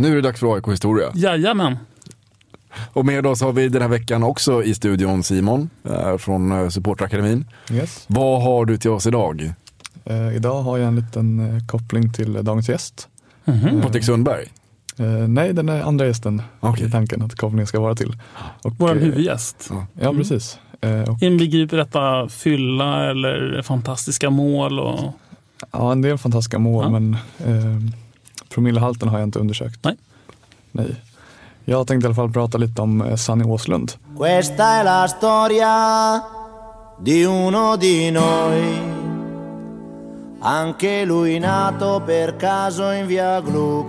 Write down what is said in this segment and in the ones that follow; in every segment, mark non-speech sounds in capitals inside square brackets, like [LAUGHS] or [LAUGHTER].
Nu är det dags för AIK historia. Jajamän. Och med oss har vi den här veckan också i studion Simon eh, från eh, Supporterakademin. Yes. Vad har du till oss idag? Eh, idag har jag en liten eh, koppling till eh, dagens gäst. Mhm. Patrik Sundberg? Eh, nej, den är andra gästen Okej. i tanken att kopplingen ska vara till. Och, Vår eh, huvudgäst. Ja. Ja, precis. Eh, och, Inbegriper detta fylla eller fantastiska mål? Och... ja, en del fantastiska mål, Ja. men eh, promillehalten har jag inte undersökt. Nej. Nej. Jag tänkte i alla fall prata lite om eh, Sanny Åslund. Questa è la storia di uno di noi, anche lui nato per caso in via Gluck.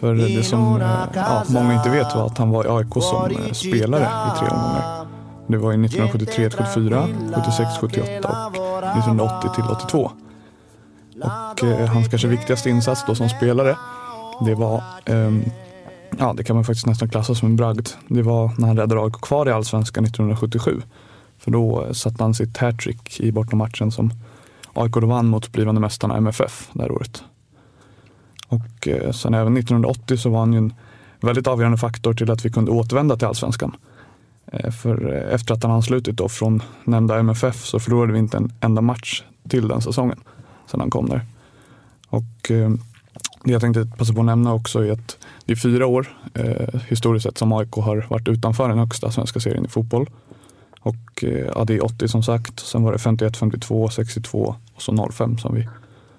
För det som eh, ja, många inte vet var att han var i AIK som eh, spelare i tre omgångar. Det var i 1973 74, 76 78 och 1980 till 82. Och eh, hans kanske viktigaste insats då som spelare, det var, eh, ja det kan man faktiskt nästan klassa som en bragd. Det var när han räddade AIK kvar i Allsvenskan 1977. För då eh, satte han sitt hattrick i bortamatchen som AIK då vann mot blivande mästarna MFF det här året. Och eh, sen även 1980 så var han ju en väldigt avgörande faktor till att vi kunde återvända till Allsvenskan. Eh, för eh, efter att han anslutit då från nämnda MFF så förlorade vi inte en enda match till den säsongen sedan han kom där. Och eh, det jag tänkte passa på att nämna också är att det är fyra år eh, historiskt sett som AIK har varit utanför den högsta svenska serien i fotboll. Och eh, ja, det är 80 som sagt, sen var det 51, 52, 62 och så 05 som vi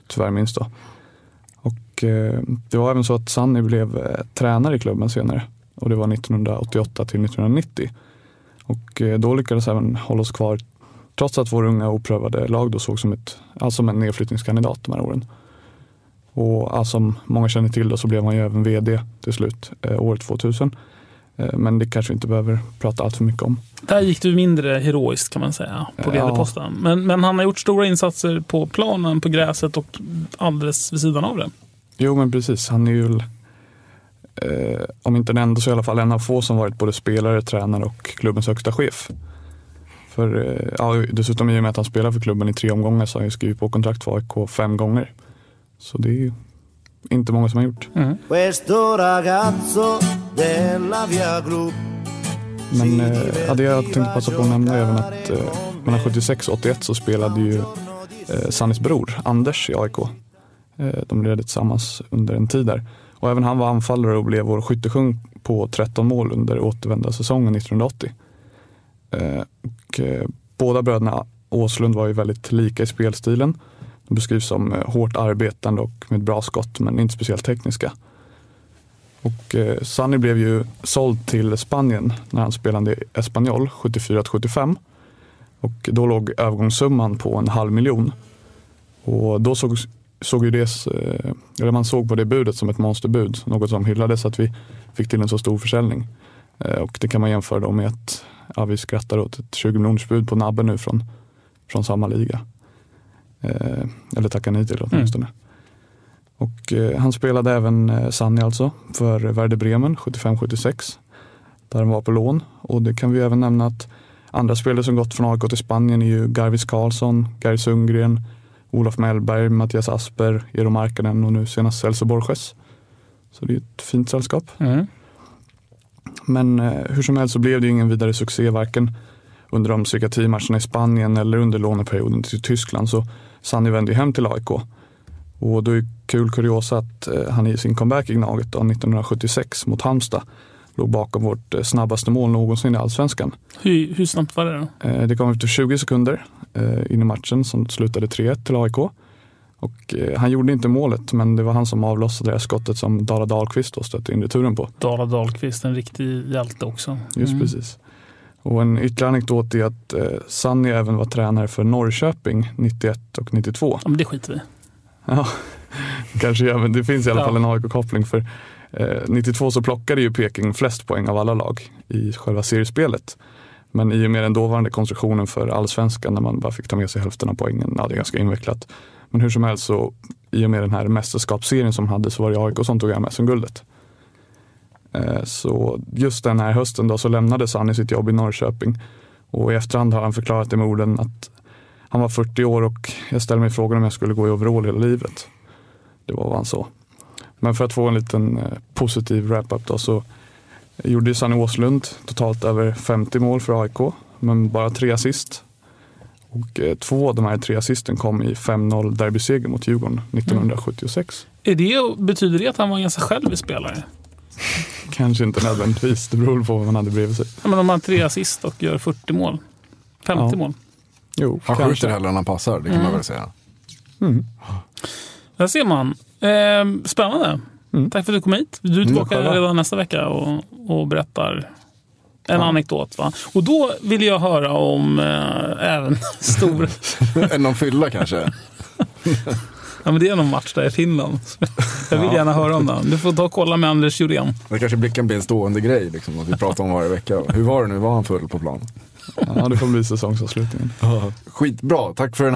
tyvärr minns då. Och eh, det var även så att Sanny blev eh, tränare i klubben senare. Och det var 1988 till 1990. Och eh, då lyckades även hålla oss kvar trots att vår unga oprövade lag då såg som, ett, alltså som en nedflyttningskandidat de här åren. Och ja, som många känner till då så blev han ju även vd till slut eh, året 2000. Eh, men det kanske vi inte behöver prata allt för mycket om. Där gick du mindre heroiskt kan man säga på Ja. ledarposten. Men, men han har gjort stora insatser på planen, på gräset och alldeles vid sidan av det. Jo men precis, han är ju eh, om inte den enda så i alla fall en av få som varit både spelare, tränare och klubbens högsta chef. För eh, ja, dessutom i och med att han spelar för klubben i tre omgångar så har han ju skrivit på kontrakt för AIK fem gånger. Så det är ju inte många som har gjort. Gluck Men eh, ja, det jag tänkte passa på att nämna är även att eh, mellan 76 och 81 så spelade ju eh, Sannys bror Anders i AIK. Eh, de ledde tillsammans under en tid där. Och även han var anfallare och blev vår skyttekung på 13 mål under återvända säsongen 1980. Eh, och, eh, båda bröderna Åslund var ju väldigt lika i spelstilen. De beskrivs som eh, hårt arbetande och med bra skott men inte speciellt tekniska. Och Sunny blev ju såld till Spanien när han spelade i Espanyol 74-75. Och då låg övergångssumman på en halv miljon. Och då såg, såg ju det, eller man såg på det budet som ett monsterbud, något som hyllades att vi fick till en så stor försäljning. Och det kan man jämföra då med att ja, vi skrattar åt ett 20 miljoners bud på Nabbe nu från, från samma liga. Eh, eller tackar nej till åtminstone. Och eh, han spelade även eh, Sanni alltså för Werder Bremen 75-76. Där han var på lån. Och det kan vi även nämna att andra spelare som gått från AIK till Spanien är ju Garvis Karlsson, Gary Sundgren, Olof Mellberg, Mattias Asper, Eero Markkanen och nu senast Celso Borges. Så det är ett fint sällskap. Mm. Men eh, hur som helst så blev det ingen vidare succé varken under de cirka tio matcherna i Spanien eller under låneperioden till Tyskland. Så Sanny vände hem till AIK. Och då är kul kuriosa att eh, han i sin comeback i Gnaget då, 1976 mot Halmstad låg bakom vårt eh, snabbaste mål någonsin i allsvenskan. Hur, hur snabbt var det då? Det kom efter 20 sekunder in i matchen som slutade 3-1 till AIK. Och, eh, han gjorde inte målet, men det var han som avlossade det här skottet som Dala Dahlqvist då stötte in returen på. Dala Dahlqvist, en riktig hjälte också. Just Mm. precis. Och en ytterligare anekdot är att eh, Sanny även var tränare för Norrköping 91 och 92. Ja, men det skiter vi. Ja, kanske gör, men det finns i alla Ja. fall en AIK-koppling. För eh, 92 så plockade ju Peking flest poäng av alla lag i själva seriespelet. Men i och med den dåvarande konstruktionen för allsvenskan när man bara fick ta med sig hälften av poängen, ja det är ganska invecklat. Men hur som helst så i och med den här mästerskapsserien som hade så var det AIK som tog hem SM-guldet. Eh, så just den här hösten då så lämnade Sanny sitt jobb i Norrköping och i efterhand har han förklarat det med orden att han var 40 år och jag ställde mig frågan om jag skulle gå i overall hela livet. Det var vad han sa. Men för att få en liten eh, positiv wrap-up då så gjorde Sanny Åslund totalt över 50 mål för AIK, men bara tre assist. Och eh, två av de här tre assisten kom i 5-0 derbyseger mot Djurgården 1976. Är det, betyder det att han var en ganska självisk spelare? Kanske inte nödvändigtvis, det beror på vad man hade bredvid sig. Ja, men om han har tre assist och gör 40 mål. 50 Ja. mål. Jo, Han kanske. skjuter hellre än han passar, det kan Mm. man väl säga. Mm. Där ser man. Eh, spännande. Mm. Tack för att du kom hit. Du är tillbaka redan nästa vecka och, och berättar en anekdot. Va? Och då vill jag höra om eh, även [LAUGHS] stor... [LAUGHS] Än någon fylla kanske. ja, men det är någon match där i Finland. Jag vill gärna höra om den. Du får ta och kolla med Anders Jurén. Det kanske blir- kan bli en stående grej, liksom, att vi pratar om varje vecka. Hur var det nu? Var han full på plan? Ja, det får bli säsongsavslutningen. Skitbra, tack för den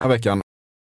Här veckan.